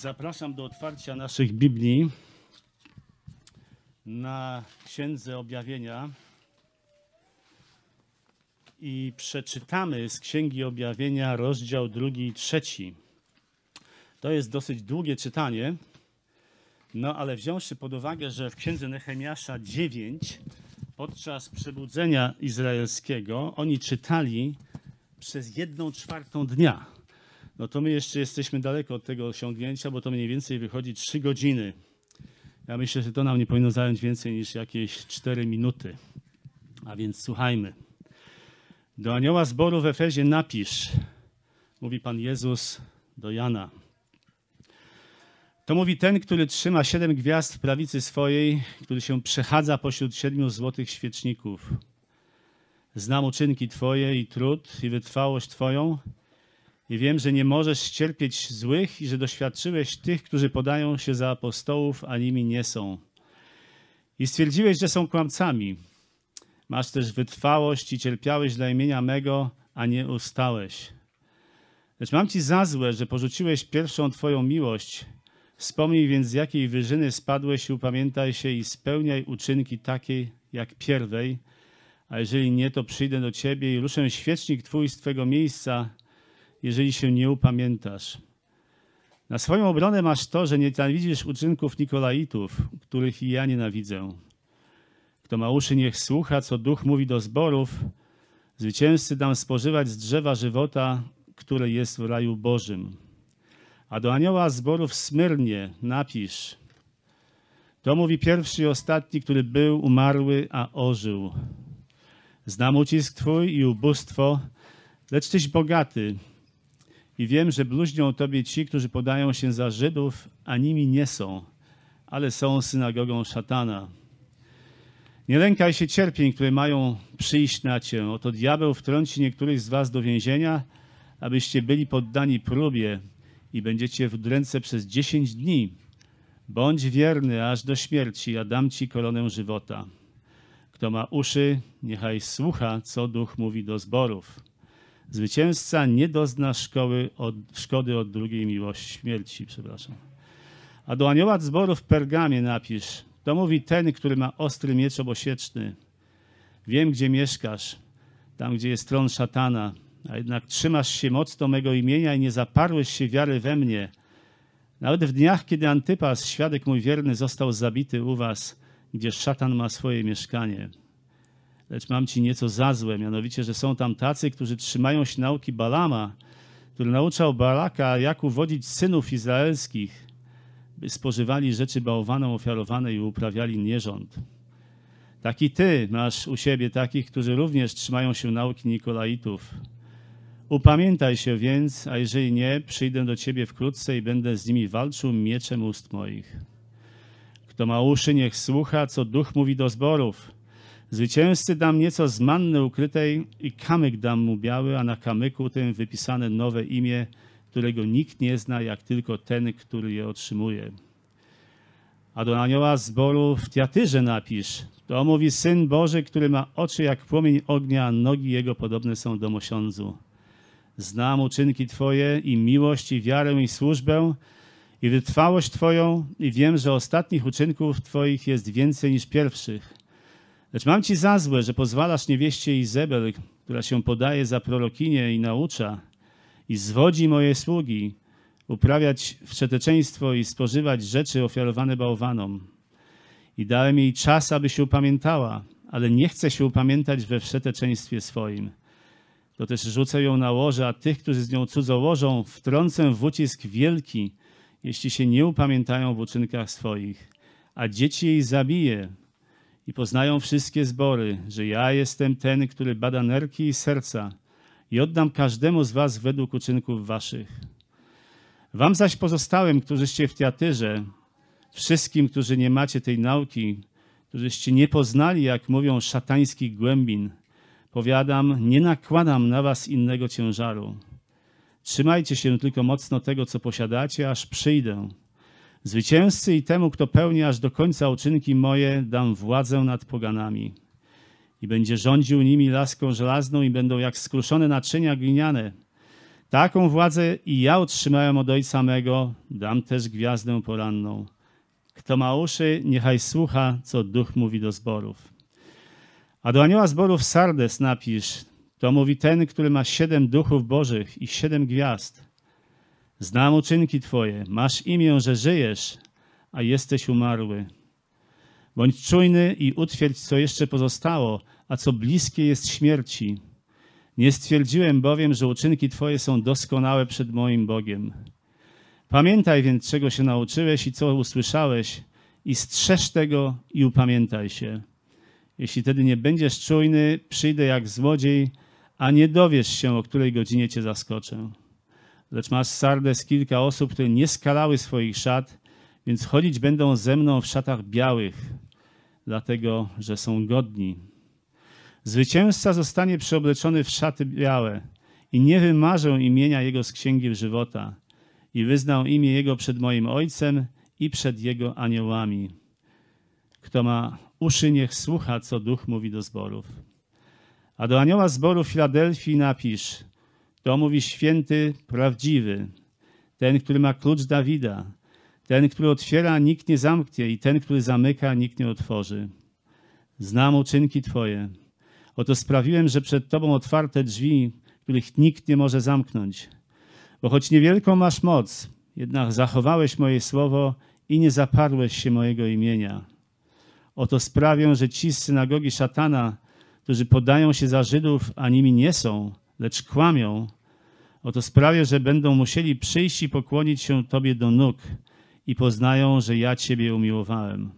Zapraszam do otwarcia naszych Biblii na Księdze Objawienia i przeczytamy z Księgi Objawienia rozdział drugi i trzeci. To jest dosyć długie czytanie, no ale wziąwszy pod uwagę, że w Księdze Nehemiasza 9 podczas przebudzenia izraelskiego oni czytali przez jedną czwartą dnia no to my jeszcze jesteśmy daleko od tego osiągnięcia, bo to mniej więcej wychodzi 3 godziny. Ja myślę, że to nam nie powinno zająć więcej niż jakieś 4 minuty. A więc słuchajmy. Do anioła zboru w Efezie napisz, mówi Pan Jezus do Jana. To mówi ten, który trzyma siedem gwiazd w prawicy swojej, który się przechadza pośród siedmiu złotych świeczników. Znam uczynki Twoje i trud i wytrwałość Twoją, i wiem, że nie możesz ścierpieć złych i że doświadczyłeś tych, którzy podają się za apostołów, a nimi nie są. I stwierdziłeś, że są kłamcami. Masz też wytrwałość i cierpiałeś dla imienia mego, a nie ustałeś. Lecz mam ci za złe, że porzuciłeś pierwszą twoją miłość. Wspomnij więc, z jakiej wyżyny spadłeś i upamiętaj się i spełniaj uczynki takiej jak pierwej. A jeżeli nie, to przyjdę do ciebie i ruszę świecznik twój z twego miejsca, jeżeli się nie upamiętasz. Na swoją obronę masz to, że nie nienawidzisz uczynków Nikolaitów, których i ja nienawidzę. Kto ma uszy, niech słucha, co duch mówi do zborów. Zwycięzcy dam spożywać z drzewa żywota, które jest w raju Bożym. A do anioła zborów Smyrnie napisz. To mówi pierwszy i ostatni, który był umarły, a ożył. Znam ucisk twój i ubóstwo, lecz tyś bogaty. I wiem, że bluźnią Tobie ci, którzy podają się za Żydów, a nimi nie są, ale są synagogą szatana. Nie lękaj się cierpień, które mają przyjść na Cię. Oto diabeł wtrąci niektórych z Was do więzienia, abyście byli poddani próbie i będziecie w udręce przez dziesięć dni. Bądź wierny aż do śmierci, a dam Ci koronę żywota. Kto ma uszy, niechaj słucha, co Duch mówi do zborów. Zwycięzca nie dozna szkoły od, szkody od drugiej miłości, śmierci, przepraszam. A do anioła zboru w Pergamie napisz, to mówi ten, który ma ostry miecz obosieczny. Wiem, gdzie mieszkasz, tam, gdzie jest tron szatana, a jednak trzymasz się mocno mego imienia i nie zaparłeś się wiary we mnie. Nawet w dniach, kiedy Antypas, świadek mój wierny, został zabity u was, gdzie szatan ma swoje mieszkanie. Lecz mam ci nieco za złe, mianowicie, że są tam tacy, którzy trzymają się nauki Balama, który nauczał Balaka, jak uwodzić synów izraelskich, by spożywali rzeczy bałwanom ofiarowane i uprawiali nierząd. Taki ty masz u siebie takich, którzy również trzymają się nauki Nikolaitów. Upamiętaj się więc, a jeżeli nie, przyjdę do ciebie wkrótce i będę z nimi walczył mieczem ust moich. Kto ma uszy, niech słucha, co duch mówi do zborów. Zwycięzcy dam nieco z manny ukrytej i kamyk dam mu biały, a na kamyku tym wypisane nowe imię, którego nikt nie zna, jak tylko ten, który je otrzymuje. A do anioła zboru w Tiatyrze napisz, to mówi Syn Boży, który ma oczy jak płomień ognia, a nogi jego podobne są do mosiądzu. Znam uczynki Twoje i miłość, i wiarę, i służbę, i wytrwałość Twoją, i wiem, że ostatnich uczynków Twoich jest więcej niż pierwszych. Lecz mam ci za złe, że pozwalasz niewieście Izabel, która się podaje za prorokinię i naucza, i zwodzi moje sługi, uprawiać wszeteczeństwo i spożywać rzeczy ofiarowane bałwanom. I dałem jej czas, aby się upamiętała, ale nie chce się upamiętać we wszeteczeństwie swoim. To też rzucę ją na łoże, a tych, którzy z nią cudzołożą, wtrącę w ucisk wielki, jeśli się nie upamiętają w uczynkach swoich. A dzieci jej zabiję, i poznają wszystkie zbory, że ja jestem ten, który bada nerki i serca i oddam każdemu z was według uczynków waszych. Wam zaś pozostałym, którzyście w teatrze, wszystkim, którzy nie macie tej nauki, którzyście nie poznali, jak mówią, szatańskich głębin, powiadam, nie nakładam na was innego ciężaru. Trzymajcie się tylko mocno tego, co posiadacie, aż przyjdę. Zwycięzcy i temu, kto pełni aż do końca uczynki moje, dam władzę nad poganami. I będzie rządził nimi laską żelazną i będą jak skruszone naczynia gliniane. Taką władzę i ja otrzymałem od Ojca mego, dam też gwiazdę poranną. Kto ma uszy, niechaj słucha, co Duch mówi do zborów. A do anioła zborów Sardes napisz, to mówi ten, który ma siedem duchów bożych i siedem gwiazd. Znam uczynki Twoje, masz imię, że żyjesz, a jesteś umarły. Bądź czujny i utwierdź, co jeszcze pozostało, a co bliskie jest śmierci. Nie stwierdziłem bowiem, że uczynki Twoje są doskonałe przed moim Bogiem. Pamiętaj więc, czego się nauczyłeś i co usłyszałeś, i strzeż tego i upamiętaj się. Jeśli tedy nie będziesz czujny, przyjdę jak złodziej, a nie dowiesz się, o której godzinie cię zaskoczę. Lecz masz Sardes kilka osób, które nie skalały swoich szat, więc chodzić będą ze mną w szatach białych, dlatego że są godni. Zwycięzca zostanie przeobleczony w szaty białe i nie wymarzę imienia jego z księgi żywota i wyznał imię jego przed moim ojcem i przed jego aniołami. Kto ma uszy, niech słucha, co duch mówi do zborów. A do anioła zboru Filadelfii napisz: To mówi święty, prawdziwy, ten, który ma klucz Dawida, ten, który otwiera, nikt nie zamknie, i ten, który zamyka, nikt nie otworzy. Znam uczynki Twoje. Oto sprawiłem, że przed Tobą otwarte drzwi, których nikt nie może zamknąć. Bo choć niewielką masz moc, jednak zachowałeś moje słowo i nie zaparłeś się mojego imienia. Oto sprawię, że ci z synagogi szatana, którzy podają się za Żydów, a nimi nie są, lecz kłamią, oto sprawię, że będą musieli przyjść i pokłonić się Tobie do nóg i poznają, że ja Ciebie umiłowałem.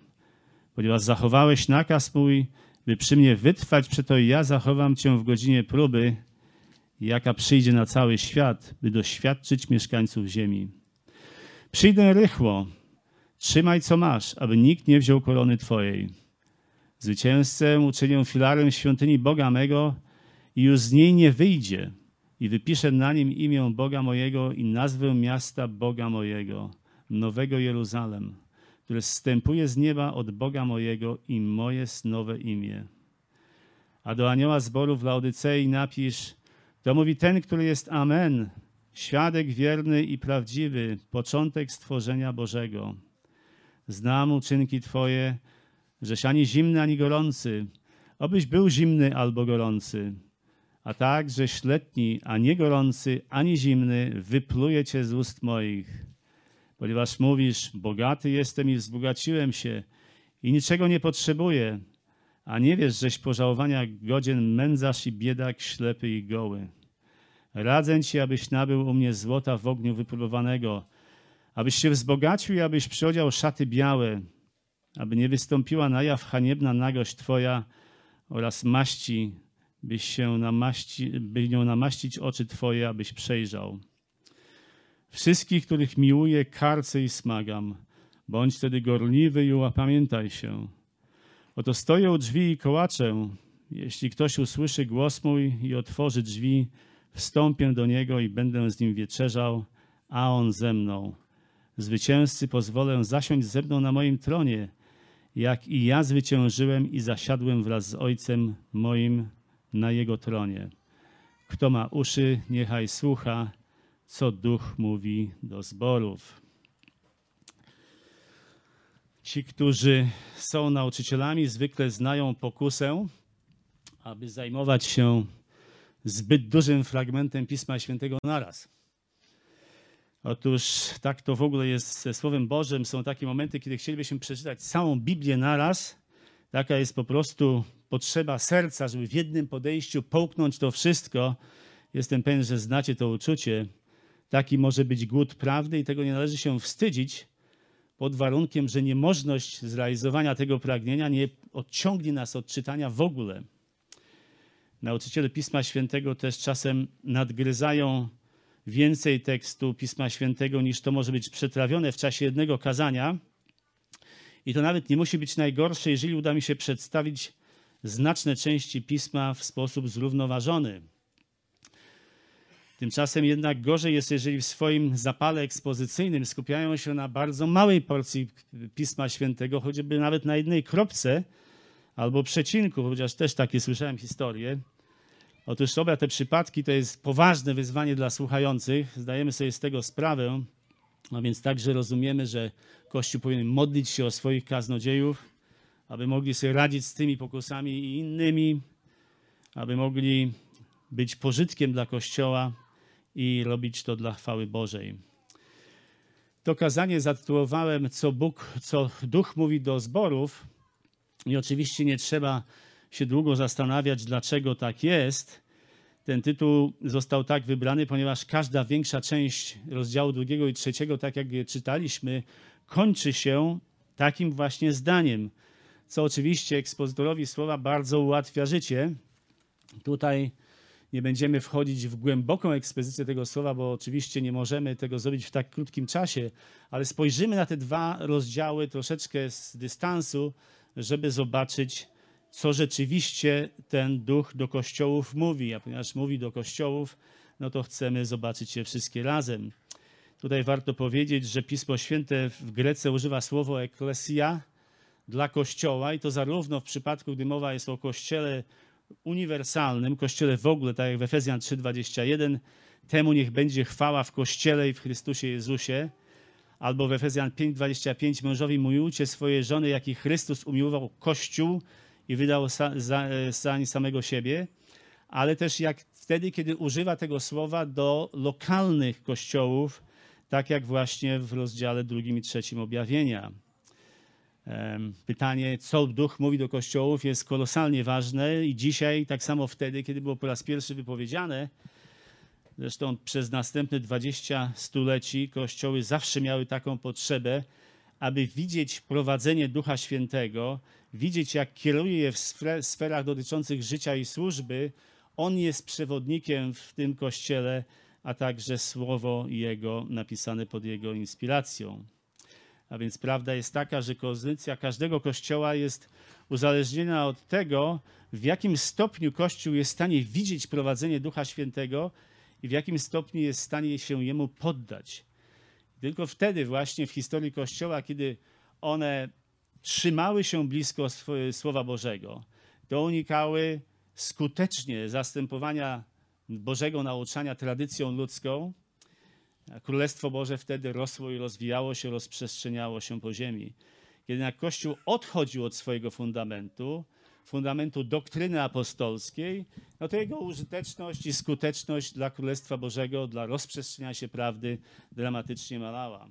Ponieważ zachowałeś nakaz mój, by przy mnie wytrwać, przeto ja zachowam Cię w godzinie próby, jaka przyjdzie na cały świat, by doświadczyć mieszkańców ziemi. Przyjdę rychło, trzymaj co masz, aby nikt nie wziął korony Twojej. Zwycięzcę uczynię filarem świątyni Boga mego i już z niej nie wyjdzie i wypiszę na nim imię Boga mojego i nazwę miasta Boga mojego, Nowego Jeruzalem, które zstępuje z nieba od Boga mojego i moje nowe imię. A do anioła zboru w Laodycei napisz, to mówi ten, który jest Amen, świadek wierny i prawdziwy, początek stworzenia Bożego. Znam uczynki Twoje, żeś ani zimny, ani gorący, obyś był zimny albo gorący. A tak, żeś a nie gorący, ani zimny, wypluje Cię z ust moich. Ponieważ mówisz, bogaty jestem i wzbogaciłem się i niczego nie potrzebuję, a nie wiesz, żeś pożałowania godzien mędzarz i biedak, ślepy i goły. Radzę ci, abyś nabył u mnie złota w ogniu wypróbowanego, abyś się wzbogacił i abyś przyodział szaty białe, aby nie wystąpiła na jaw haniebna nagość twoja oraz maści, byś się namaści, by nią namaścić oczy twoje, abyś przejrzał. Wszystkich, których miłuję, karcę i smagam. Bądź wtedy gorliwy i upamiętaj się. Oto stoję u drzwi i kołaczę. Jeśli ktoś usłyszy głos mój i otworzy drzwi, wstąpię do niego i będę z nim wieczerzał, a on ze mną. Zwycięzcy pozwolę zasiąść ze mną na moim tronie, jak i ja zwyciężyłem i zasiadłem wraz z Ojcem moim na jego tronie. Kto ma uszy, niechaj słucha, co Duch mówi do zborów. Ci, którzy są nauczycielami, zwykle znają pokusę, aby zajmować się zbyt dużym fragmentem Pisma Świętego naraz. Otóż tak to w ogóle jest ze Słowem Bożym. Są takie momenty, kiedy chcielibyśmy przeczytać całą Biblię naraz. Taka jest po prostu potrzeba serca, żeby w jednym podejściu połknąć to wszystko. Jestem pewien, że znacie to uczucie. Taki może być głód prawdy i tego nie należy się wstydzić, pod warunkiem, że niemożność zrealizowania tego pragnienia nie odciągnie nas od czytania w ogóle. Nauczyciele Pisma Świętego też czasem nadgryzają więcej tekstu Pisma Świętego niż to może być przetrawione w czasie jednego kazania. I to nawet nie musi być najgorsze, jeżeli uda mi się przedstawić znaczne części Pisma w sposób zrównoważony. Tymczasem jednak gorzej jest, jeżeli w swoim zapale ekspozycyjnym skupiają się na bardzo małej porcji Pisma Świętego, choćby nawet na jednej kropce albo przecinku, chociaż też takie słyszałem historie. Otóż oba te przypadki to jest poważne wyzwanie dla słuchających. Zdajemy sobie z tego sprawę, a więc także rozumiemy, że Kościół powinien modlić się o swoich kaznodziejów, aby mogli sobie radzić z tymi pokusami i innymi, aby mogli być pożytkiem dla Kościoła i robić to dla chwały Bożej. To kazanie zatytułowałem Co Bóg, co Duch mówi do zborów. I oczywiście nie trzeba się długo zastanawiać, dlaczego tak jest. Ten tytuł został tak wybrany, ponieważ każda większa część rozdziału drugiego i trzeciego, tak jak je czytaliśmy, kończy się takim właśnie zdaniem, co oczywiście ekspozytorowi słowa bardzo ułatwia życie. Tutaj nie będziemy wchodzić w głęboką ekspozycję tego słowa, bo oczywiście nie możemy tego zrobić w tak krótkim czasie, ale spojrzymy na te dwa rozdziały troszeczkę z dystansu, żeby zobaczyć, co rzeczywiście ten duch do kościołów mówi. A ponieważ mówi do kościołów, no to chcemy zobaczyć je wszystkie razem. Tutaj warto powiedzieć, że Pismo Święte w Grece używa słowo eklesia dla kościoła i to zarówno w przypadku, gdy mowa jest o kościele uniwersalnym, kościele w ogóle, tak jak w Efezjan 3:21, temu niech będzie chwała w kościele i w Chrystusie Jezusie, albo w Efezjan 5:25 mężowi miłujcie swoje żony, jak i Chrystus umiłował Kościół i wydał za, za samego siebie, ale też jak wtedy, kiedy używa tego słowa do lokalnych kościołów, tak jak właśnie w rozdziale drugim i trzecim objawienia. Pytanie, co duch mówi do kościołów, jest kolosalnie ważne i dzisiaj, tak samo wtedy, kiedy było po raz pierwszy wypowiedziane, zresztą przez następne 20 stuleci kościoły zawsze miały taką potrzebę, aby widzieć prowadzenie Ducha Świętego, widzieć, jak kieruje je w sferach dotyczących życia i służby. On jest przewodnikiem w tym kościele, a także słowo Jego napisane pod Jego inspiracją. A więc prawda jest taka, że kondycja każdego kościoła jest uzależniona od tego, w jakim stopniu Kościół jest w stanie widzieć prowadzenie Ducha Świętego i w jakim stopniu jest w stanie się Jemu poddać. Tylko wtedy właśnie w historii Kościoła, kiedy one trzymały się blisko Słowa Bożego, to unikały skutecznie zastępowania Bożego nauczania tradycją ludzką, Królestwo Boże wtedy rosło i rozwijało się, rozprzestrzeniało się po ziemi. Jednak Kościół odchodził od swojego fundamentu, fundamentu doktryny apostolskiej, no to jego użyteczność i skuteczność dla Królestwa Bożego, dla rozprzestrzeniania się prawdy dramatycznie malała.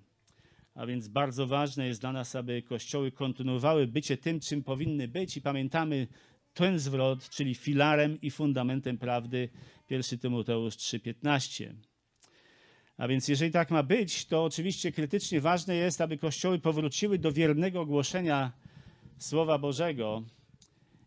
A więc bardzo ważne jest dla nas, aby kościoły kontynuowały bycie tym, czym powinny być i pamiętamy ten zwrot, czyli filarem i fundamentem prawdy 1 Tymoteusz 3,15. A więc jeżeli tak ma być, to oczywiście krytycznie ważne jest, aby kościoły powróciły do wiernego głoszenia Słowa Bożego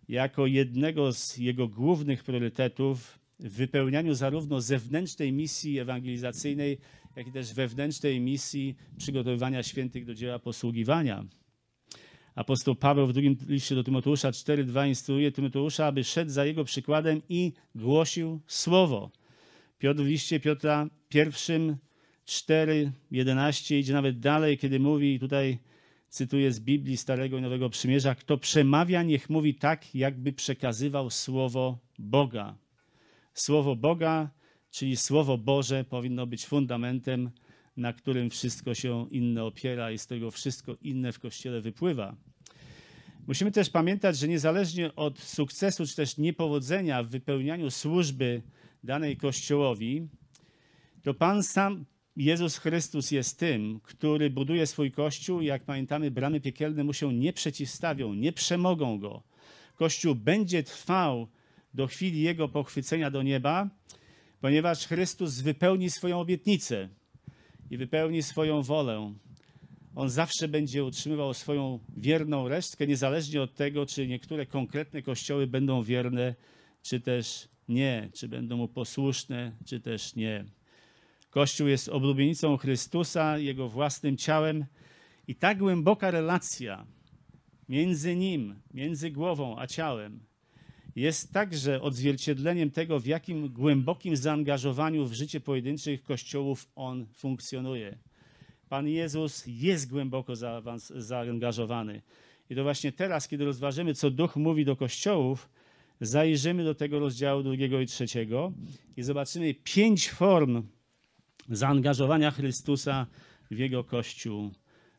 jako jednego z jego głównych priorytetów w wypełnianiu zarówno zewnętrznej misji ewangelizacyjnej, jak i też wewnętrznej misji przygotowywania świętych do dzieła posługiwania. Apostoł Paweł w drugim liście do Tymoteusza 4:2 instruuje Tymoteusza, aby szedł za jego przykładem i głosił słowo. Piotr w liście Piotra pierwszym 4:11 idzie nawet dalej, kiedy mówi tutaj cytuję z Biblii Starego i Nowego Przymierza, kto przemawia, niech mówi tak, jakby przekazywał słowo Boga. Słowo Boga, czyli słowo Boże powinno być fundamentem, na którym wszystko się inne opiera i z tego wszystko inne w Kościele wypływa. Musimy też pamiętać, że niezależnie od sukcesu czy też niepowodzenia w wypełnianiu służby danej Kościołowi, to Pan sam, Jezus Chrystus jest tym, który buduje swój Kościół jak pamiętamy, bramy piekielne mu się nie przeciwstawią, nie przemogą go. Kościół będzie trwał do chwili jego pochwycenia do nieba, ponieważ Chrystus wypełni swoją obietnicę i wypełni swoją wolę. On zawsze będzie utrzymywał swoją wierną resztkę, niezależnie od tego, czy niektóre konkretne kościoły będą wierne, czy też nie, czy będą mu posłuszne, czy też nie. Kościół jest oblubienicą Chrystusa, jego własnym ciałem i tak głęboka relacja między nim, między głową a ciałem jest także odzwierciedleniem tego, w jakim głębokim zaangażowaniu w życie pojedynczych kościołów on funkcjonuje. Pan Jezus jest głęboko zaangażowany. I to właśnie teraz, kiedy rozważymy, co Duch mówi do kościołów, zajrzymy do tego rozdziału drugiego i trzeciego i zobaczymy pięć form zaangażowania Chrystusa w Jego Kościół.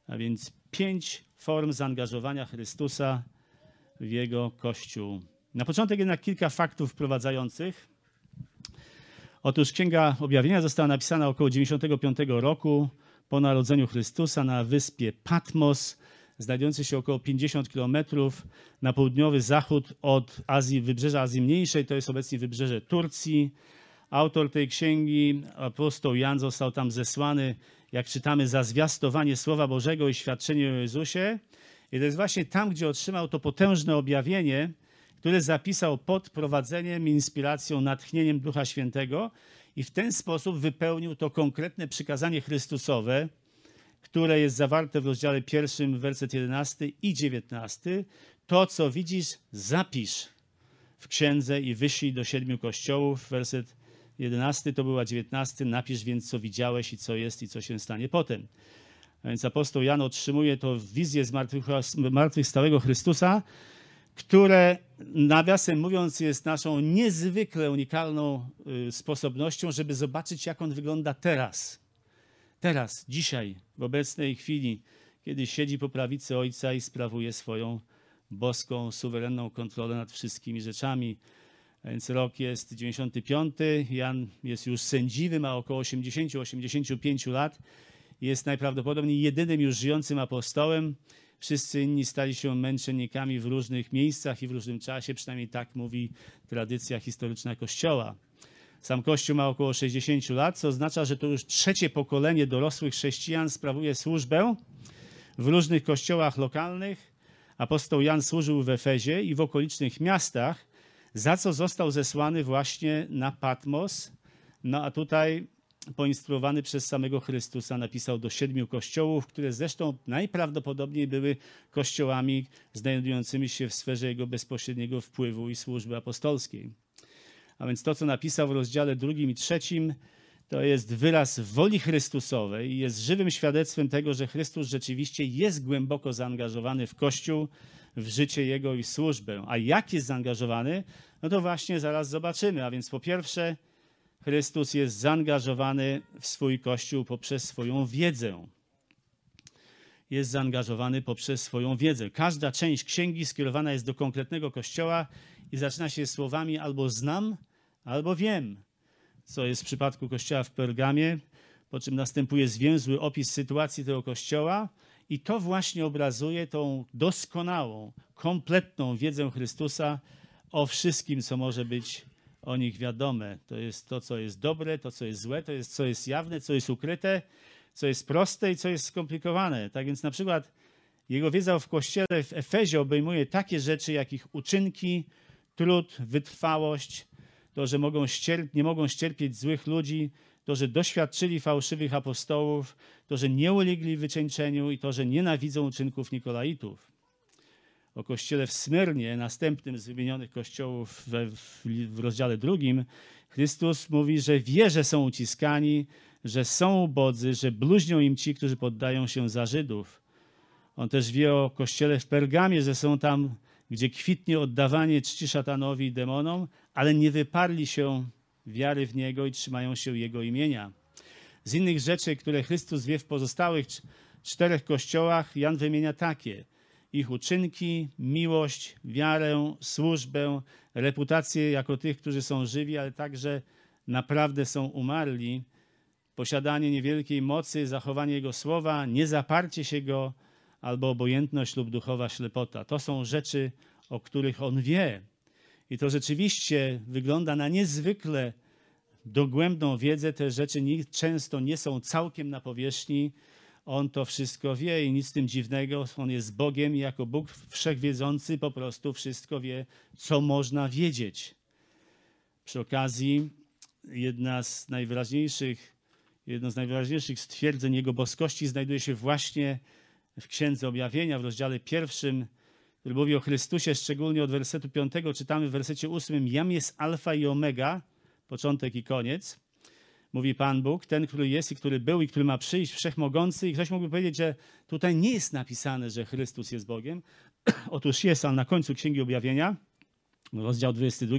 A więc pięć form zaangażowania Chrystusa w Jego Kościół. Na początek jednak kilka faktów wprowadzających. Otóż Księga Objawienia została napisana około 95 roku po narodzeniu Chrystusa na wyspie Patmos, znajdującej się około 50 km na południowy zachód od Azji, wybrzeża Azji Mniejszej, to jest obecnie wybrzeże Turcji. Autor tej księgi, apostoł Jan, został tam zesłany, jak czytamy, za zwiastowanie Słowa Bożego i świadczenie o Jezusie. I to jest właśnie tam, gdzie otrzymał to potężne objawienie, które zapisał pod prowadzeniem, inspiracją, natchnieniem Ducha Świętego i w ten sposób wypełnił to konkretne przykazanie Chrystusowe, które jest zawarte w rozdziale pierwszym, werset 11 i 19. To, co widzisz, zapisz w księdze i wyślij do siedmiu kościołów. Werset 11 to była 19. Napisz więc, co widziałeś i co jest i co się stanie potem. A więc apostoł Jan otrzymuje to wizję zmartwychwstałego Chrystusa, które nawiasem mówiąc jest naszą niezwykle unikalną y, sposobnością, żeby zobaczyć, jak on wygląda teraz. Teraz, dzisiaj, w obecnej chwili, kiedy siedzi po prawicy Ojca i sprawuje swoją boską, suwerenną kontrolę nad wszystkimi rzeczami. Więc rok jest 95, Jan jest już sędziwy, ma około 80-85 lat, jest najprawdopodobniej jedynym już żyjącym apostołem. Wszyscy inni stali się męczennikami w różnych miejscach i w różnym czasie, przynajmniej tak mówi tradycja historyczna Kościoła. Sam Kościół ma około 60 lat, co oznacza, że to już trzecie pokolenie dorosłych chrześcijan sprawuje służbę w różnych kościołach lokalnych. Apostoł Jan służył w Efezie i w okolicznych miastach, za co został zesłany właśnie na Patmos. No a tutaj poinstruowany przez samego Chrystusa napisał do siedmiu kościołów, które zresztą najprawdopodobniej były kościołami znajdującymi się w sferze jego bezpośredniego wpływu i służby apostolskiej. A więc to, co napisał w rozdziale drugim i trzecim, to jest wyraz woli Chrystusowej i jest żywym świadectwem tego, że Chrystus rzeczywiście jest głęboko zaangażowany w Kościół, w życie Jego i służbę. A jak jest zaangażowany? No to właśnie zaraz zobaczymy. A więc po pierwsze, Chrystus jest zaangażowany w swój Kościół poprzez swoją wiedzę. Jest zaangażowany poprzez swoją wiedzę. Każda część księgi skierowana jest do konkretnego Kościoła i zaczyna się słowami albo znam, albo wiem, co jest w przypadku kościoła w Pergamie, po czym następuje zwięzły opis sytuacji tego kościoła i to właśnie obrazuje tą doskonałą, kompletną wiedzę Chrystusa o wszystkim, co może być o nich wiadome. To jest to, co jest dobre, to, co jest złe, to jest co jest jawne, co jest ukryte, co jest proste i co jest skomplikowane. Tak więc na przykład jego wiedza w kościele w Efezie obejmuje takie rzeczy, jak ich uczynki, trud, wytrwałość, to, że mogą ścierp- nie mogą ścierpieć złych ludzi, to, że doświadczyli fałszywych apostołów, to, że nie ulegli wycieńczeniu i to, że nienawidzą uczynków Nikolaitów. O kościele w Smyrnie, następnym z wymienionych kościołów w, w, w rozdziale drugim, Chrystus mówi, że wie, że są uciskani, że są ubodzy, że bluźnią im ci, którzy poddają się za Żydów. On też wie o kościele w Pergamie, że są tam gdzie kwitnie oddawanie czci szatanowi i demonom, ale nie wyparli się wiary w Niego i trzymają się Jego imienia. Z innych rzeczy, które Chrystus wie w pozostałych czterech kościołach, Jan wymienia takie. Ich uczynki, miłość, wiarę, służbę, reputację jako tych, którzy są żywi, ale także naprawdę są umarli, posiadanie niewielkiej mocy, zachowanie Jego słowa, niezaparcie się Go, albo obojętność lub duchowa ślepota. To są rzeczy, o których on wie. I to rzeczywiście wygląda na niezwykle dogłębną wiedzę. Te rzeczy nie, często nie są całkiem na powierzchni. On to wszystko wie i nic z tym dziwnego. On jest Bogiem i jako Bóg wszechwiedzący po prostu wszystko wie, co można wiedzieć. Przy okazji jedna z najwyraźniejszych, jedno z najwyraźniejszych stwierdzeń Jego boskości znajduje się właśnie w Księdze Objawienia, w rozdziale pierwszym, który mówi o Chrystusie, szczególnie od wersetu 5 czytamy w wersecie 8, Jam jest alfa i omega, początek i koniec. Mówi Pan Bóg, ten, który jest i który był i który ma przyjść, wszechmogący. I ktoś mógłby powiedzieć, że tutaj nie jest napisane, że Chrystus jest Bogiem. Otóż jest, ale na końcu Księgi Objawienia Rozdział 22,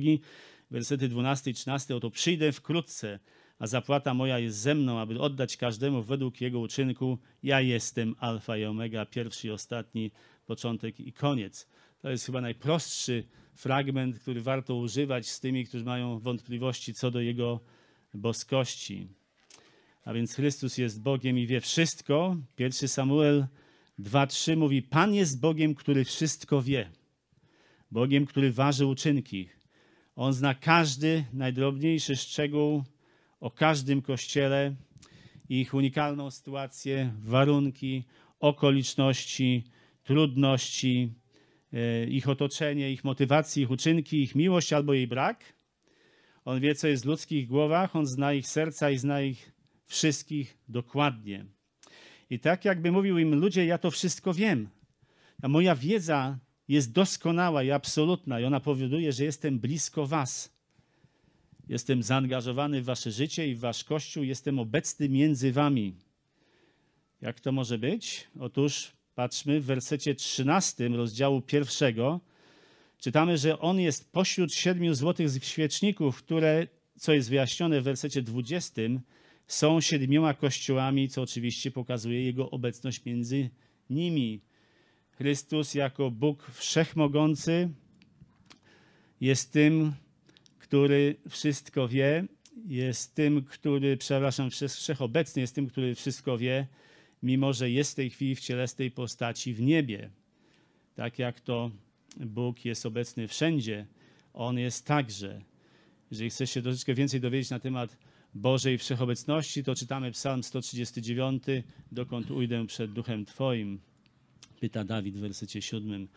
wersety 12 i 13. Oto przyjdę wkrótce, a zapłata moja jest ze mną, aby oddać każdemu według jego uczynku. Ja jestem Alfa i Omega, pierwszy i ostatni, początek i koniec. To jest chyba najprostszy fragment, który warto używać z tymi, którzy mają wątpliwości co do jego boskości. A więc Chrystus jest Bogiem i wie wszystko. Pierwszy Samuel 2:3 mówi: Pan jest Bogiem, który wszystko wie. Bogiem, który waży uczynki. On zna każdy najdrobniejszy szczegół o każdym kościele, ich unikalną sytuację, warunki, okoliczności, trudności, e, ich otoczenie, ich motywacje, ich uczynki, ich miłość albo jej brak. On wie, co jest w ludzkich głowach, on zna ich serca i zna ich wszystkich dokładnie. I tak jakby mówił im ludzie, ja to wszystko wiem. A moja wiedza jest doskonała i absolutna i ona powoduje, że jestem blisko was. Jestem zaangażowany w wasze życie i w wasz kościół, jestem obecny między wami. Jak to może być? Otóż patrzmy w wersecie 13 rozdziału pierwszego. Czytamy, że on jest pośród siedmiu złotych świeczników, które, co jest wyjaśnione w wersecie 20, są siedmioma kościołami, co oczywiście pokazuje jego obecność między nimi. Chrystus jako Bóg wszechmogący jest tym, który wszystko wie, jest tym, który, przepraszam, wszechobecny jest tym, który wszystko wie, mimo że jest w tej chwili w cielestej postaci w niebie. Tak jak to Bóg jest obecny wszędzie, On jest także. Jeżeli chcesz się troszeczkę więcej dowiedzieć na temat Bożej Wszechobecności, to czytamy Psalm 139, dokąd ujdę przed Duchem Twoim, pyta Dawid w wersecie 7.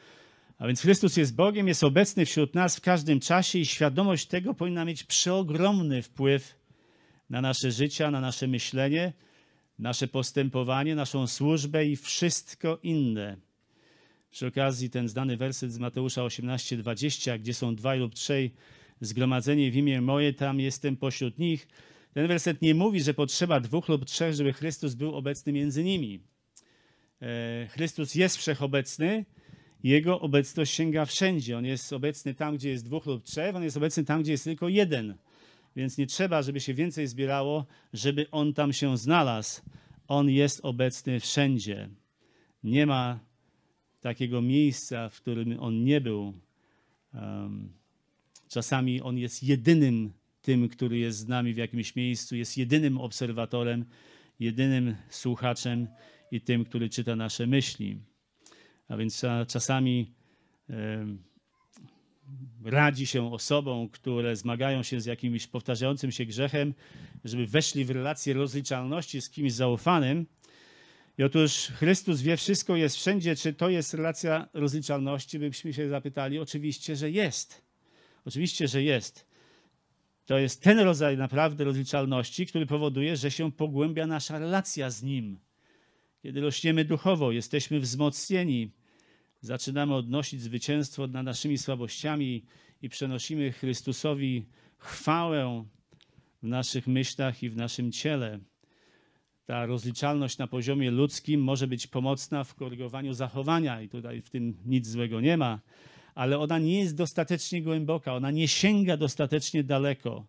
A więc Chrystus jest Bogiem, jest obecny wśród nas w każdym czasie i świadomość tego powinna mieć przeogromny wpływ na nasze życie, na nasze myślenie, nasze postępowanie, naszą służbę i wszystko inne. Przy okazji ten znany werset z Mateusza 18:20, gdzie są dwaj lub trzej zgromadzeni w imię moje, tam jestem pośród nich. Ten werset nie mówi, że potrzeba dwóch lub trzech, żeby Chrystus był obecny między nimi. E, Chrystus jest wszechobecny, jego obecność sięga wszędzie. On jest obecny tam, gdzie jest dwóch lub trzech, on jest obecny tam, gdzie jest tylko jeden. Więc nie trzeba, żeby się więcej zbierało, żeby on tam się znalazł. On jest obecny wszędzie. Nie ma takiego miejsca, w którym on nie był. Um, czasami on jest jedynym tym, który jest z nami w jakimś miejscu, jest jedynym obserwatorem, jedynym słuchaczem i tym, który czyta nasze myśli. A więc czasami radzi się osobom, które zmagają się z jakimś powtarzającym się grzechem, żeby weszli w relację rozliczalności z kimś zaufanym. I otóż Chrystus wie wszystko, jest wszędzie. Czy to jest relacja rozliczalności? Byśmy się zapytali. Oczywiście, że jest. Oczywiście, że jest. To jest ten rodzaj naprawdę rozliczalności, który powoduje, że się pogłębia nasza relacja z Nim. Kiedy rośniemy duchowo, jesteśmy wzmocnieni, zaczynamy odnosić zwycięstwo nad naszymi słabościami i przenosimy Chrystusowi chwałę w naszych myślach i w naszym ciele. Ta rozliczalność na poziomie ludzkim może być pomocna w korygowaniu zachowania, i tutaj w tym nic złego nie ma, ale ona nie jest dostatecznie głęboka, ona nie sięga dostatecznie daleko.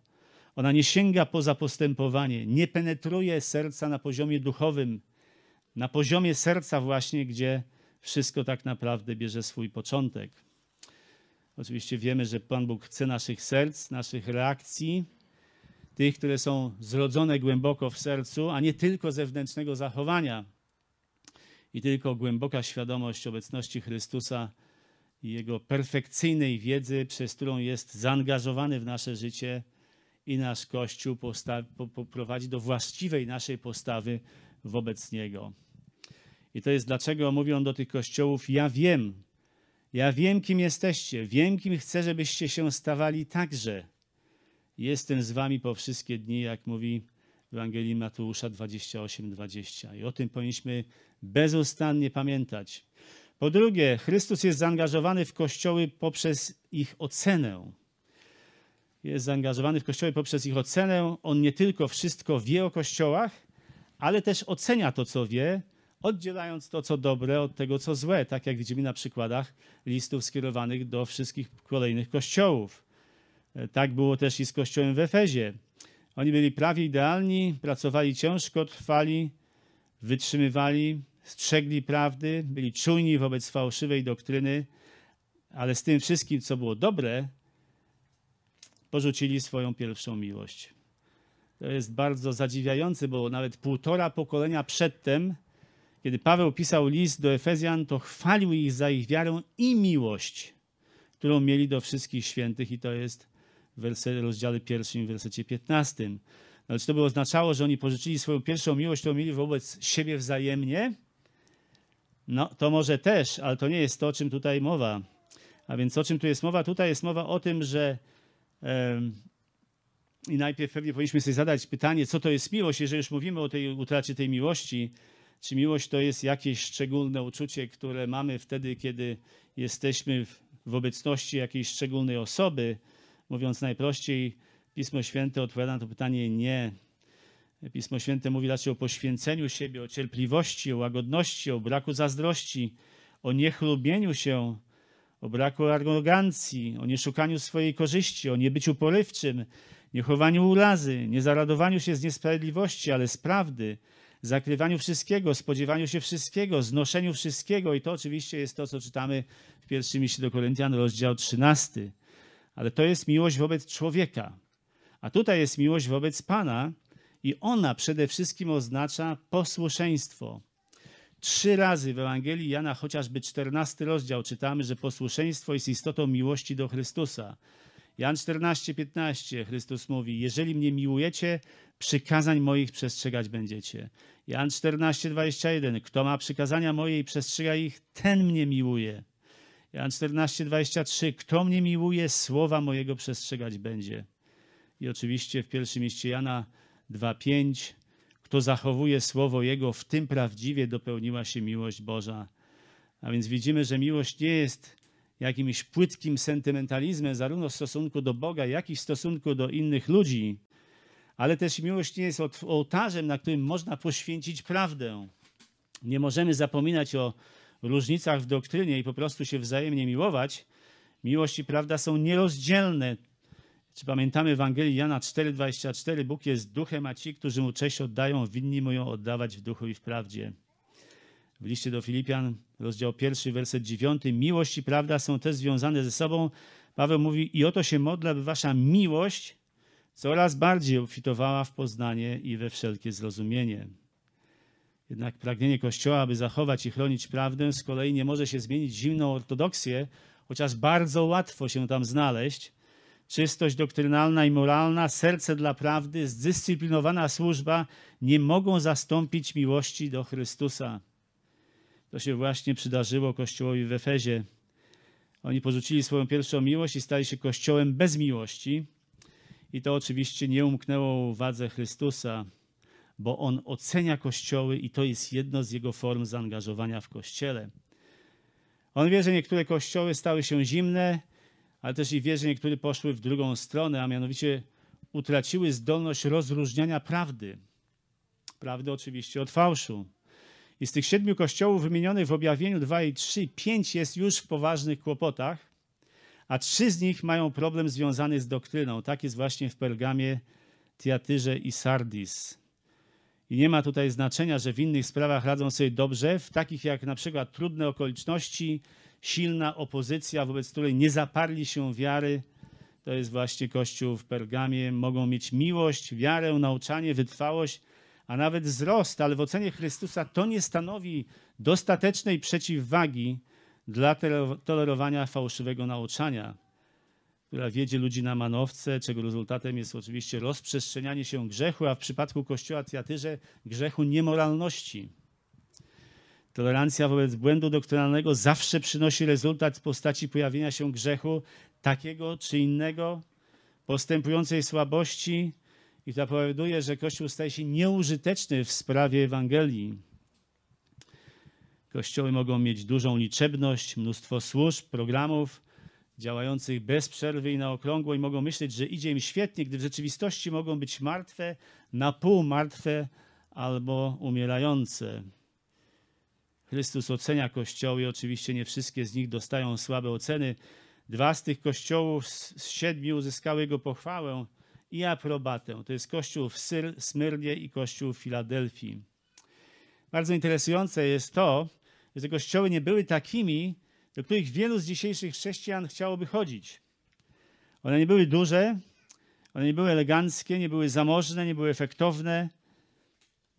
Ona nie sięga poza postępowanie, nie penetruje serca na poziomie duchowym, na poziomie serca właśnie, gdzie wszystko tak naprawdę bierze swój początek. Oczywiście wiemy, że Pan Bóg chce naszych serc, naszych reakcji, tych, które są zrodzone głęboko w sercu, a nie tylko zewnętrznego zachowania. I tylko głęboka świadomość obecności Chrystusa i Jego perfekcyjnej wiedzy, przez którą jest zaangażowany w nasze życie i nasz Kościół poprowadzi do właściwej naszej postawy wobec Niego. I to jest dlaczego mówi on do tych kościołów: Ja wiem, ja wiem, kim jesteście, wiem, kim chcę, żebyście się stawali także. Jestem z wami po wszystkie dni, jak mówi w Ewangelii Mateusza 28-20. I o tym powinniśmy bezustannie pamiętać. Po drugie, Chrystus jest zaangażowany w kościoły poprzez ich ocenę. Jest zaangażowany w kościoły poprzez ich ocenę. On nie tylko wszystko wie o kościołach, ale też ocenia to, co wie, oddzielając to, co dobre, od tego, co złe, tak jak widzimy na przykładach listów skierowanych do wszystkich kolejnych kościołów. E, tak było też i z kościołem w Efezie. Oni byli prawie idealni, pracowali ciężko, trwali, wytrzymywali, strzegli prawdy, byli czujni wobec fałszywej doktryny, ale z tym wszystkim, co było dobre, porzucili swoją pierwszą miłość. To jest bardzo zadziwiające, bo nawet półtora pokolenia przedtem, kiedy Paweł pisał list do Efezjan, to chwalił ich za ich wiarę i miłość, którą mieli do wszystkich świętych, i to jest w rozdziale pierwszym, w wersecie 15. Ale czy to by oznaczało, że oni pożyczyli swoją pierwszą miłość, którą mieli wobec siebie wzajemnie? No, to może też, ale to nie jest to, o czym tutaj mowa. A więc o czym tu jest mowa? Tutaj jest mowa o tym, że i najpierw pewnie powinniśmy sobie zadać pytanie, co to jest miłość, jeżeli już mówimy o tej utracie tej miłości. Czy miłość to jest jakieś szczególne uczucie, które mamy wtedy, kiedy jesteśmy w obecności jakiejś szczególnej osoby? Mówiąc najprościej, Pismo Święte odpowiada na to pytanie nie. Pismo Święte mówi raczej o poświęceniu siebie, o cierpliwości, o łagodności, o braku zazdrości, o niechlubieniu się, o braku arogancji, o nieszukaniu swojej korzyści, o niebyciu porywczym, niechowaniu urazy, niezaradowaniu się z niesprawiedliwości, ale z prawdy, zakrywaniu wszystkiego, spodziewaniu się wszystkiego, znoszeniu wszystkiego. I to oczywiście jest to, co czytamy w pierwszym liście do Koryntian, rozdział 13. Ale to jest miłość wobec człowieka. A tutaj jest miłość wobec Pana i ona przede wszystkim oznacza posłuszeństwo. Trzy razy w Ewangelii Jana, chociażby 14 rozdział, czytamy, że posłuszeństwo jest istotą miłości do Chrystusa. Jan 14, 15, Chrystus mówi: Jeżeli mnie miłujecie, przykazań moich przestrzegać będziecie. Jan 14, 21, Kto ma przykazania moje i przestrzega ich, ten mnie miłuje. Jan 14, 23, Kto mnie miłuje, słowa mojego przestrzegać będzie. I oczywiście w pierwszym mieście Jana 2, 5, kto zachowuje słowo Jego, w tym prawdziwie dopełniła się miłość Boża. A więc widzimy, że miłość nie jest jakimś płytkim sentymentalizmem, zarówno w stosunku do Boga, jak i w stosunku do innych ludzi, ale też miłość nie jest ołtarzem, na którym można poświęcić prawdę. Nie możemy zapominać o różnicach w doktrynie i po prostu się wzajemnie miłować. Miłość i prawda są nierozdzielne. Czy pamiętamy Ewangelii Jana 4,24? Bóg jest duchem, a ci, którzy mu cześć oddają, winni mu ją oddawać w duchu i w prawdzie. W liście do Filipian, rozdział pierwszy, werset dziewiąty. Miłość i prawda są też związane ze sobą. Paweł mówi, i oto się modlę, by wasza miłość coraz bardziej obfitowała w poznanie i we wszelkie zrozumienie. Jednak pragnienie Kościoła, aby zachować i chronić prawdę, z kolei nie może się zmienić zimną ortodoksję, chociaż bardzo łatwo się tam znaleźć, czystość doktrynalna i moralna, serce dla prawdy, zdyscyplinowana służba nie mogą zastąpić miłości do Chrystusa. To się właśnie przydarzyło Kościołowi w Efezie. Oni porzucili swoją pierwszą miłość i stali się Kościołem bez miłości. I to oczywiście nie umknęło uwadze Chrystusa, bo On ocenia Kościoły i to jest jedno z Jego form zaangażowania w Kościele. On wie, że niektóre kościoły stały się zimne, ale też i wie, że niektóre poszły w drugą stronę, a mianowicie utraciły zdolność rozróżniania prawdy. Prawdy oczywiście od fałszu. I z tych siedmiu kościołów wymienionych w objawieniu 2 i 3, pięć jest już w poważnych kłopotach, a trzy z nich mają problem związany z doktryną. Tak jest właśnie w Pergamie, Tiatyrze i Sardis. I nie ma tutaj znaczenia, że w innych sprawach radzą sobie dobrze, w takich jak na przykład trudne okoliczności, silna opozycja, wobec której nie zaparli się wiary. To jest właśnie Kościół w Pergamie. Mogą mieć miłość, wiarę, nauczanie, wytrwałość, a nawet wzrost, ale w ocenie Chrystusa to nie stanowi dostatecznej przeciwwagi dla tolerowania fałszywego nauczania, która wiedzie ludzi na manowce, czego rezultatem jest oczywiście rozprzestrzenianie się grzechu, a w przypadku Kościoła Tiatyrze grzechu niemoralności. Tolerancja wobec błędu doktrynalnego zawsze przynosi rezultat w postaci pojawienia się grzechu takiego czy innego, postępującej słabości i to powoduje, że Kościół staje się nieużyteczny w sprawie Ewangelii. Kościoły mogą mieć dużą liczebność, mnóstwo służb, programów działających bez przerwy i na okrągło i mogą myśleć, że idzie im świetnie, gdy w rzeczywistości mogą być martwe, na pół martwe albo umierające. Chrystus ocenia kościoły, oczywiście nie wszystkie z nich dostają słabe oceny. Dwa z tych kościołów z siedmiu uzyskały jego pochwałę i aprobatę. To jest kościół w Syr, Smyrnie i kościół w Filadelfii. Bardzo interesujące jest to, że kościoły nie były takimi, do których wielu z dzisiejszych chrześcijan chciałoby chodzić. One nie były duże, one nie były eleganckie, nie były zamożne, nie były efektowne,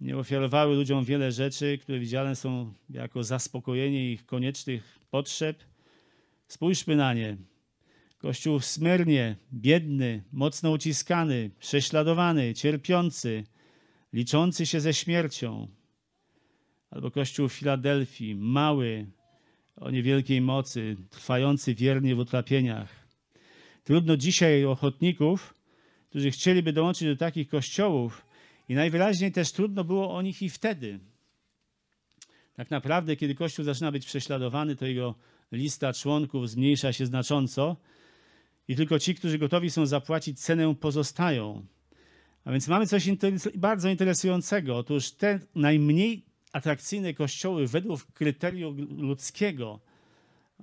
nie ofiarowały ludziom wiele rzeczy, które widziane są jako zaspokojenie ich koniecznych potrzeb. Spójrzmy na nie. Kościół w Smyrnie, biedny, mocno uciskany, prześladowany, cierpiący, liczący się ze śmiercią. Albo kościół w Filadelfii, mały, o niewielkiej mocy, trwający wiernie w utrapieniach. Trudno dzisiaj ochotników, którzy chcieliby dołączyć do takich kościołów, i najwyraźniej też trudno było o nich i wtedy. Tak naprawdę, kiedy Kościół zaczyna być prześladowany, to jego lista członków zmniejsza się znacząco i tylko ci, którzy gotowi są zapłacić cenę, pozostają. A więc mamy coś bardzo interesującego. Otóż te najmniej atrakcyjne kościoły według kryterium ludzkiego,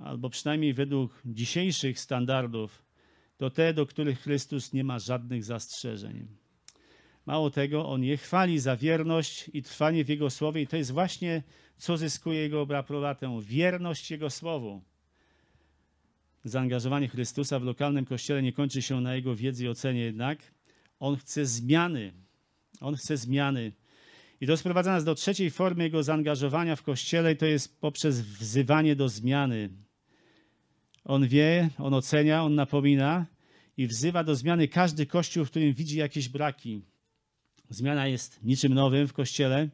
albo przynajmniej według dzisiejszych standardów, to te, do których Chrystus nie ma żadnych zastrzeżeń. Mało tego, on je chwali za wierność i trwanie w Jego słowie i to jest właśnie, co zyskuje Jego aprobatę. Wierność Jego słowu. Zaangażowanie Chrystusa w lokalnym kościele nie kończy się na Jego wiedzy i ocenie jednak. On chce zmiany. On chce zmiany. I to sprowadza nas do trzeciej formy Jego zaangażowania w kościele i to jest poprzez wzywanie do zmiany. On wie, on ocenia, on napomina i wzywa do zmiany każdy kościół, w którym widzi jakieś braki. Zmiana jest niczym nowym w Kościele.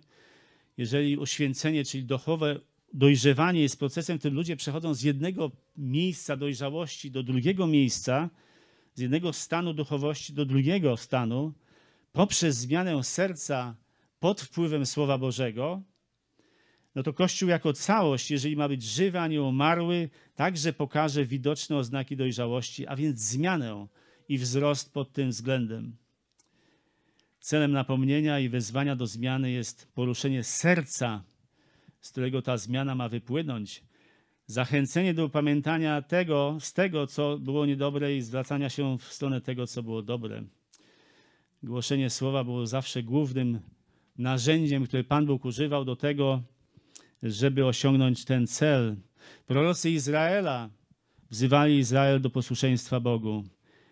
Jeżeli uświęcenie, czyli duchowe dojrzewanie jest procesem, w którym ludzie przechodzą z jednego miejsca dojrzałości do drugiego miejsca, z jednego stanu duchowości do drugiego stanu, poprzez zmianę serca pod wpływem Słowa Bożego, no to Kościół jako całość, jeżeli ma być żywy, a nie umarły, także pokaże widoczne oznaki dojrzałości, a więc zmianę i wzrost pod tym względem. Celem napomnienia i wezwania do zmiany jest poruszenie serca, z którego ta zmiana ma wypłynąć. Zachęcenie do upamiętania tego, z tego, co było niedobre i zwracania się w stronę tego, co było dobre. Głoszenie słowa było zawsze głównym narzędziem, które Pan Bóg używał do tego, żeby osiągnąć ten cel. Prorocy Izraela wzywali Izrael do posłuszeństwa Bogu.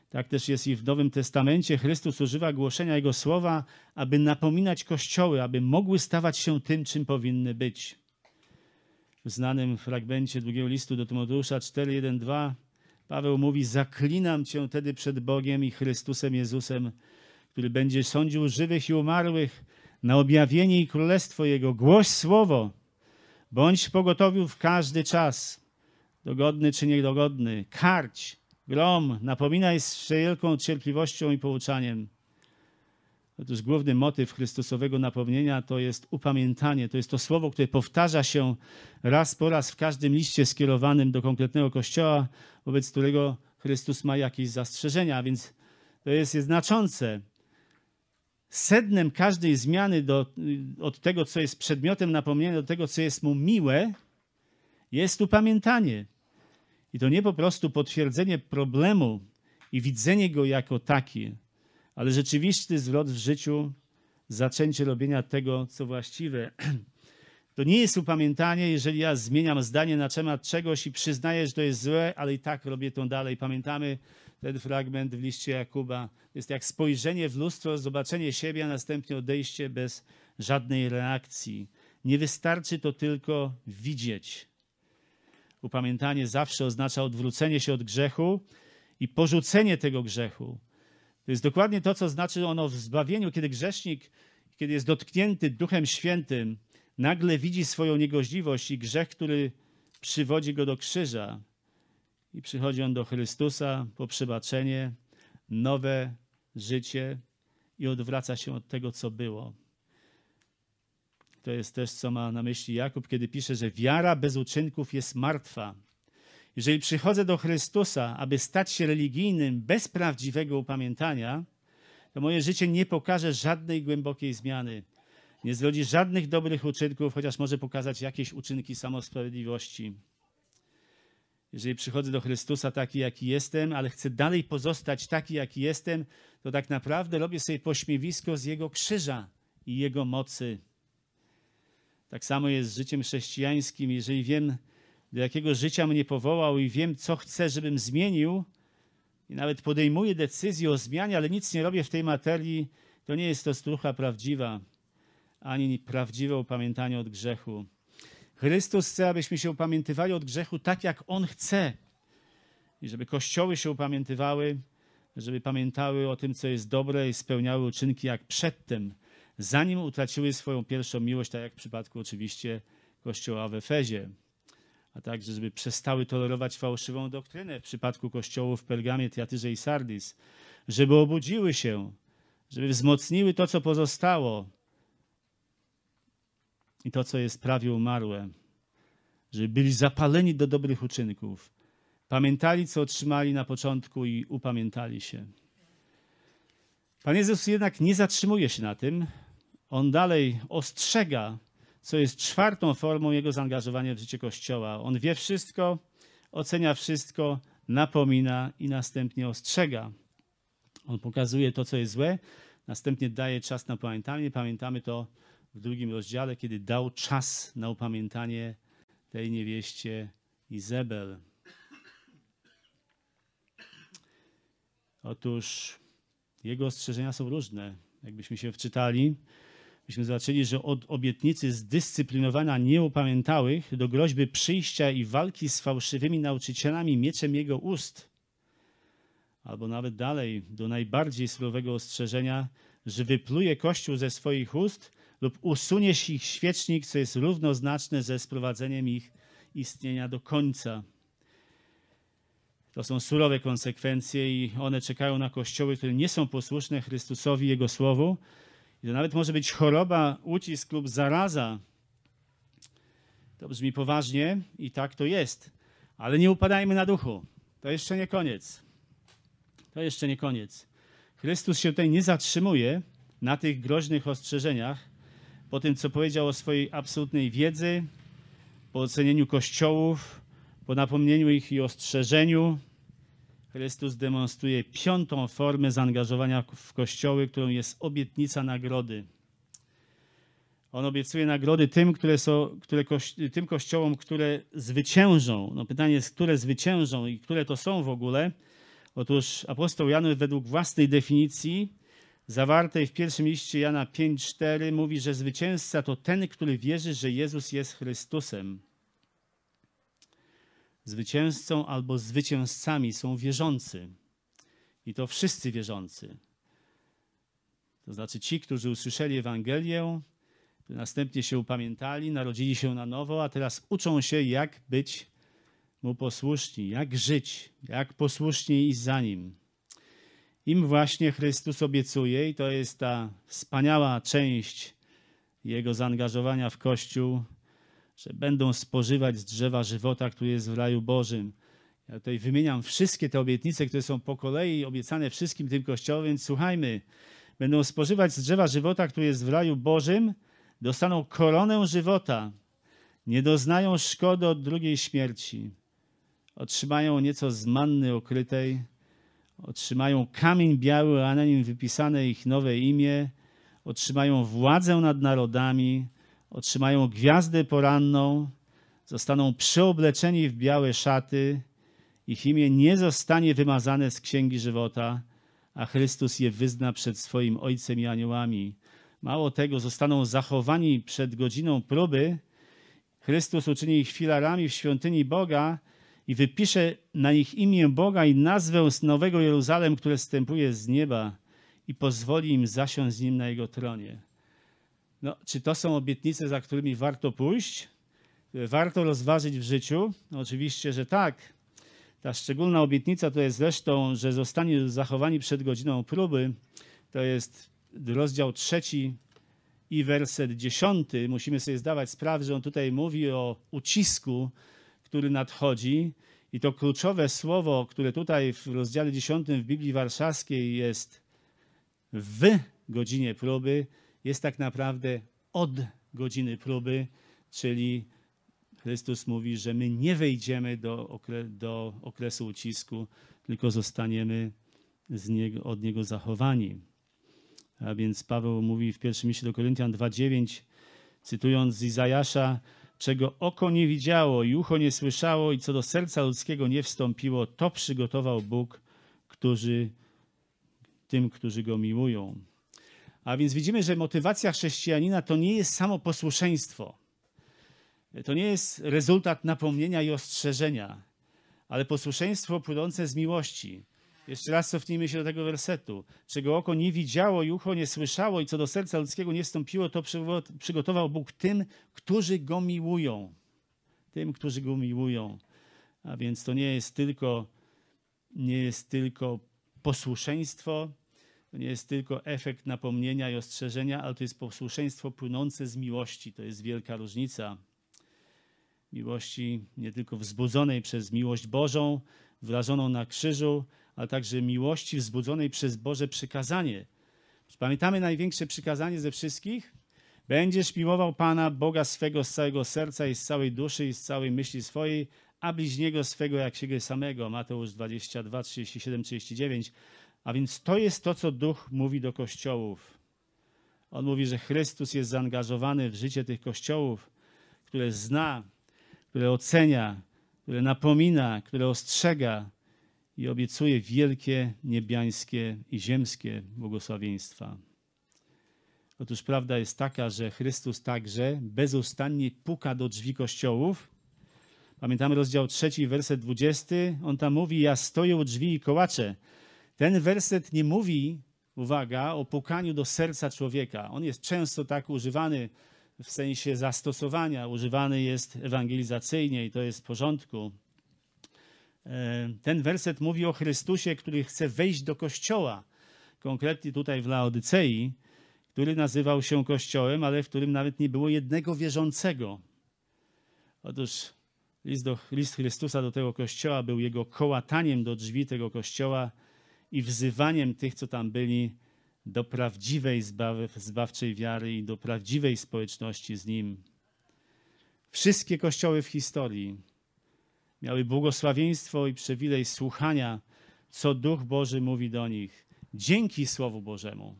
Tak też jest i w Nowym Testamencie. Chrystus używa głoszenia Jego słowa, aby napominać kościoły, aby mogły stawać się tym, czym powinny być. W znanym fragmencie drugiego listu do Tymoteusza 4:1-2 Paweł mówi: Zaklinam cię tedy przed Bogiem i Chrystusem Jezusem, który będzie sądził żywych i umarłych na objawienie i królestwo Jego. Głoś słowo, bądź pogotowiu w każdy czas, dogodny czy niedogodny, karć, Grom, napominaj z wszelką cierpliwością i pouczaniem. Otóż główny motyw Chrystusowego napomnienia to jest upamiętanie. To jest to słowo, które powtarza się raz po raz w każdym liście skierowanym do konkretnego kościoła, wobec którego Chrystus ma jakieś zastrzeżenia, a więc to jest, jest znaczące. Sednem każdej zmiany do, od tego, co jest przedmiotem napomnienia, do tego, co jest mu miłe, jest upamiętanie. I to nie po prostu potwierdzenie problemu i widzenie go jako taki, ale rzeczywisty zwrot w życiu, zaczęcie robienia tego, co właściwe. To nie jest upamiętanie, jeżeli ja zmieniam zdanie na temat czegoś i przyznaję, że to jest złe, ale i tak robię to dalej. Pamiętamy ten fragment w liście Jakuba. Jest jak spojrzenie w lustro, zobaczenie siebie, a następnie odejście bez żadnej reakcji. Nie wystarczy to tylko widzieć. Upamiętanie zawsze oznacza odwrócenie się od grzechu i porzucenie tego grzechu. To jest dokładnie to, co znaczy ono w zbawieniu, kiedy grzesznik, kiedy jest dotknięty Duchem Świętym, nagle widzi swoją niegoźliwość i grzech, który przywodzi go do krzyża. I przychodzi on do Chrystusa po przebaczenie, nowe życie i odwraca się od tego, co było. To jest też, co ma na myśli Jakub, kiedy pisze, że wiara bez uczynków jest martwa. Jeżeli przychodzę do Chrystusa, aby stać się religijnym bez prawdziwego upamiętania, to moje życie nie pokaże żadnej głębokiej zmiany. nie zrodzi żadnych dobrych uczynków, chociaż może pokazać jakieś uczynki samosprawiedliwości. Jeżeli przychodzę do Chrystusa taki, jaki jestem, ale chcę dalej pozostać taki, jaki jestem, to tak naprawdę robię sobie pośmiewisko z Jego krzyża i Jego mocy. Tak samo jest z życiem chrześcijańskim. Jeżeli wiem, do jakiego życia mnie powołał i wiem, co chcę, żebym zmienił, i nawet podejmuję decyzję o zmianie, ale nic nie robię w tej materii, to nie jest to strucha prawdziwa, ani prawdziwe upamiętanie od grzechu. Chrystus chce, abyśmy się upamiętywali od grzechu tak, jak On chce. I żeby kościoły się upamiętywały, żeby pamiętały o tym, co jest dobre i spełniały uczynki jak przedtem, zanim utraciły swoją pierwszą miłość, tak jak w przypadku oczywiście kościoła w Efezie. A także, żeby przestały tolerować fałszywą doktrynę w przypadku kościołów w Pergamie, Teatyrze i Sardis. Żeby obudziły się, żeby wzmocniły to, co pozostało, i to, co jest prawie umarłe, żeby byli zapaleni do dobrych uczynków, pamiętali, co otrzymali na początku i upamiętali się. Pan Jezus jednak nie zatrzymuje się na tym. On dalej ostrzega, co jest czwartą formą jego zaangażowania w życie Kościoła. On wie wszystko, ocenia wszystko, napomina i następnie ostrzega. On pokazuje to, co jest złe, następnie daje czas na pamiętanie. Pamiętamy to w drugim rozdziale, kiedy dał czas na upamiętanie tej niewieście Izabel. Otóż jego ostrzeżenia są różne. Jakbyśmy się wczytali, byśmy zobaczyli, że od obietnicy zdyscyplinowania nieupamiętałych do groźby przyjścia i walki z fałszywymi nauczycielami mieczem jego ust, albo nawet dalej do najbardziej surowego ostrzeżenia, że wypluje Kościół ze swoich ust lub usuniesz ich świecznik, co jest równoznaczne ze sprowadzeniem ich istnienia do końca. To są surowe konsekwencje i one czekają na kościoły, które nie są posłuszne Chrystusowi, Jego Słowu. I to nawet może być choroba, ucisk lub zaraza. To brzmi poważnie i tak to jest. Ale nie upadajmy na duchu. To jeszcze nie koniec. To jeszcze nie koniec. Chrystus się tutaj nie zatrzymuje na tych groźnych ostrzeżeniach, po tym, co powiedział o swojej absolutnej wiedzy, po ocenieniu kościołów, po napomnieniu ich i ostrzeżeniu, Chrystus demonstruje piątą formę zaangażowania w kościoły, którą jest obietnica nagrody. On obiecuje nagrody tym, które są, które tym kościołom, które zwyciężą. No pytanie jest, które zwyciężą i które to są w ogóle. Otóż apostoł Jan według własnej definicji zawartej w pierwszym liście Jana 5:4 mówi, że zwycięzca to ten, który wierzy, że Jezus jest Chrystusem. Zwycięzcą albo zwycięzcami są wierzący. I to wszyscy wierzący. To znaczy ci, którzy usłyszeli Ewangelię, następnie się upamiętali, narodzili się na nowo, a teraz uczą się, jak być mu posłuszni, jak żyć, jak posłusznie iść za nim. Im właśnie Chrystus obiecuje, i to jest ta wspaniała część jego zaangażowania w Kościół, że będą spożywać z drzewa żywota, który jest w raju Bożym. Ja tutaj wymieniam wszystkie te obietnice, które są po kolei obiecane wszystkim tym kościołom, więc słuchajmy. Będą spożywać z drzewa żywota, który jest w raju Bożym, dostaną koronę żywota, nie doznają szkody od drugiej śmierci, otrzymają nieco z manny okrytej, otrzymają kamień biały, a na nim wypisane ich nowe imię, otrzymają władzę nad narodami, otrzymają gwiazdę poranną, zostaną przeobleczeni w białe szaty, ich imię nie zostanie wymazane z księgi żywota, a Chrystus je wyzna przed swoim Ojcem i aniołami. Mało tego, zostaną zachowani przed godziną próby. Chrystus uczyni ich filarami w świątyni Boga i wypisze na nich imię Boga i nazwę z Nowego Jeruzalem, które wstępuje z nieba i pozwoli im zasiąść z Nim na Jego tronie. No, czy to są obietnice, za którymi warto pójść? Warto rozważyć w życiu? No, oczywiście, że tak. Ta szczególna obietnica to jest zresztą, że zostanie zachowani przed godziną próby. To jest rozdział trzeci i werset dziesiąty. Musimy sobie zdawać sprawę, że on tutaj mówi o ucisku, który nadchodzi. I to kluczowe słowo, które tutaj w rozdziale 10 w Biblii Warszawskiej jest w godzinie próby, jest tak naprawdę od godziny próby, czyli Chrystus mówi, że my nie wejdziemy do, okre do okresu ucisku, tylko zostaniemy niego, od niego zachowani. A więc Paweł mówi w pierwszym liście do Koryntian 2,9, cytując z Izajasza, czego oko nie widziało i ucho nie słyszało i co do serca ludzkiego nie wstąpiło, to przygotował Bóg, którzy, tym, którzy Go miłują. A więc widzimy, że motywacja chrześcijanina to nie jest samo posłuszeństwo. To nie jest rezultat napomnienia i ostrzeżenia, ale posłuszeństwo płynące z miłości. Jeszcze raz cofnijmy się do tego wersetu. Czego oko nie widziało i ucho nie słyszało i co do serca ludzkiego nie wstąpiło, to przygotował Bóg tym, którzy Go miłują. Tym, którzy Go miłują. A więc to nie jest tylko, nie jest tylko posłuszeństwo, to nie jest tylko efekt napomnienia i ostrzeżenia, ale to jest posłuszeństwo płynące z miłości. To jest wielka różnica. Miłości nie tylko wzbudzonej przez miłość Bożą, wyrażoną na krzyżu, ale także miłości wzbudzonej przez Boże przykazanie. Pamiętamy największe przykazanie ze wszystkich? Będziesz miłował Pana, Boga swego z całego serca i z całej duszy i z całej myśli swojej, a bliźniego swego jak siebie samego. Mateusz 22, 37, 39. A więc to jest to, co Duch mówi do kościołów. On mówi, że Chrystus jest zaangażowany w życie tych kościołów, które zna, które ocenia, które napomina, które ostrzega, i obiecuje wielkie niebiańskie i ziemskie błogosławieństwa. Otóż prawda jest taka, że Chrystus także bezustannie puka do drzwi kościołów. Pamiętamy rozdział 3, werset 20. On tam mówi: Ja stoję u drzwi i kołaczę. Ten werset nie mówi, uwaga, o pukaniu do serca człowieka. On jest często tak używany w sensie zastosowania, używany jest ewangelizacyjnie i to jest w porządku. E, ten werset mówi o Chrystusie, który chce wejść do kościoła. Konkretnie tutaj w Laodycei, który nazywał się kościołem, ale w którym nawet nie było jednego wierzącego. Otóż list, do, list Chrystusa do tego kościoła był jego kołataniem do drzwi tego kościoła i wzywaniem tych, co tam byli, do prawdziwej zbawy, zbawczej wiary i do prawdziwej społeczności z nim. Wszystkie kościoły w historii miały błogosławieństwo i przywilej słuchania, co Duch Boży mówi do nich, dzięki Słowu Bożemu,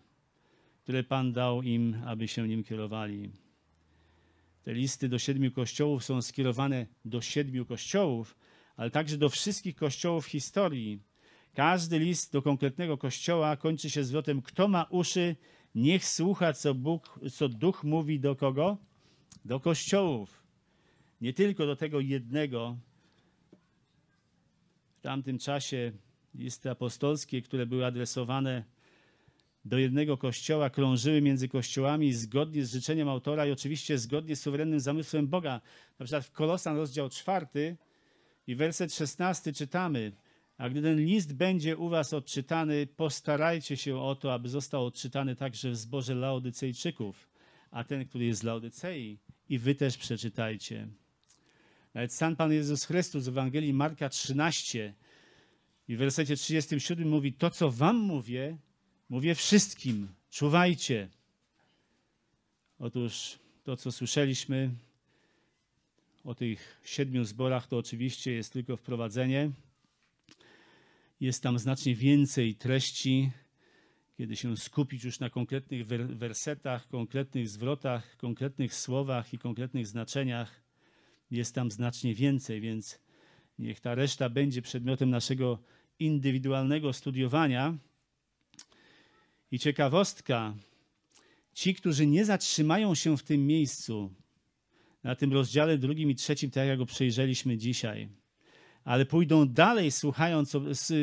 które Pan dał im, aby się nim kierowali. Te listy do siedmiu kościołów są skierowane do siedmiu kościołów, ale także do wszystkich kościołów historii. Każdy list do konkretnego kościoła kończy się zwrotem: Kto ma uszy, niech słucha, co, Bóg, co Duch mówi do kogo? Do kościołów. Nie tylko do tego jednego, w tamtym czasie listy apostolskie, które były adresowane do jednego kościoła, krążyły między kościołami zgodnie z życzeniem autora i oczywiście zgodnie z suwerennym zamysłem Boga. Na przykład w Kolosan rozdział 4 i werset 16 czytamy a gdy ten list będzie u was odczytany, postarajcie się o to, aby został odczytany także w zborze Laodycejczyków, a ten, który jest z Laodycei, i wy też przeczytajcie. Nawet sam Pan Jezus Chrystus w Ewangelii Marka 13 i w wersecie 37 mówi: To, co wam mówię, mówię wszystkim. Czuwajcie. Otóż to, co słyszeliśmy o tych siedmiu zborach, to oczywiście jest tylko wprowadzenie. Jest tam znacznie więcej treści, kiedy się skupić już na konkretnych wersetach, konkretnych zwrotach, konkretnych słowach i konkretnych znaczeniach jest tam znacznie więcej, więc niech ta reszta będzie przedmiotem naszego indywidualnego studiowania. I ciekawostka, ci, którzy nie zatrzymają się w tym miejscu, na tym rozdziale drugim i trzecim, tak jak go przejrzeliśmy dzisiaj, ale pójdą dalej, słuchając,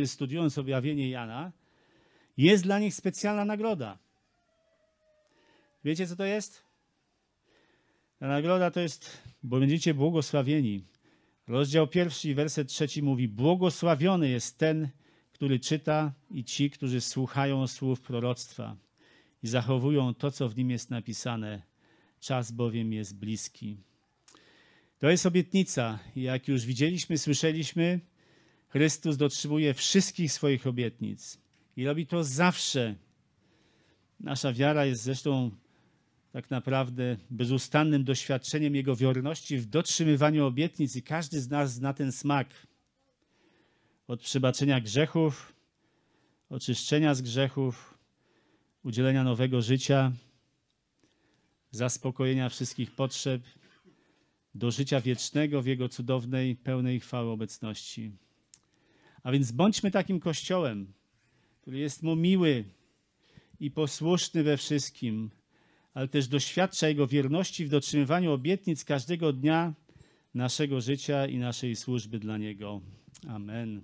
studiując objawienie Jana, jest dla nich specjalna nagroda. Wiecie, co to jest? Ta nagroda to jest, bo będziecie błogosławieni. Rozdział pierwszy, werset trzeci mówi: Błogosławiony jest ten, który czyta i ci, którzy słuchają słów proroctwa i zachowują to, co w nim jest napisane. Czas bowiem jest bliski. To jest obietnica. Jak już widzieliśmy, słyszeliśmy, Chrystus dotrzymuje wszystkich swoich obietnic i robi to zawsze. Nasza wiara jest zresztą tak naprawdę bezustannym doświadczeniem Jego wierności w dotrzymywaniu obietnic i każdy z nas zna ten smak. Od przebaczenia grzechów, oczyszczenia z grzechów, udzielenia nowego życia, zaspokojenia wszystkich potrzeb, do życia wiecznego w Jego cudownej, pełnej chwały obecności. A więc bądźmy takim kościołem, który jest Mu miły i posłuszny we wszystkim, ale też doświadcza Jego wierności w dotrzymywaniu obietnic każdego dnia naszego życia i naszej służby dla Niego. Amen.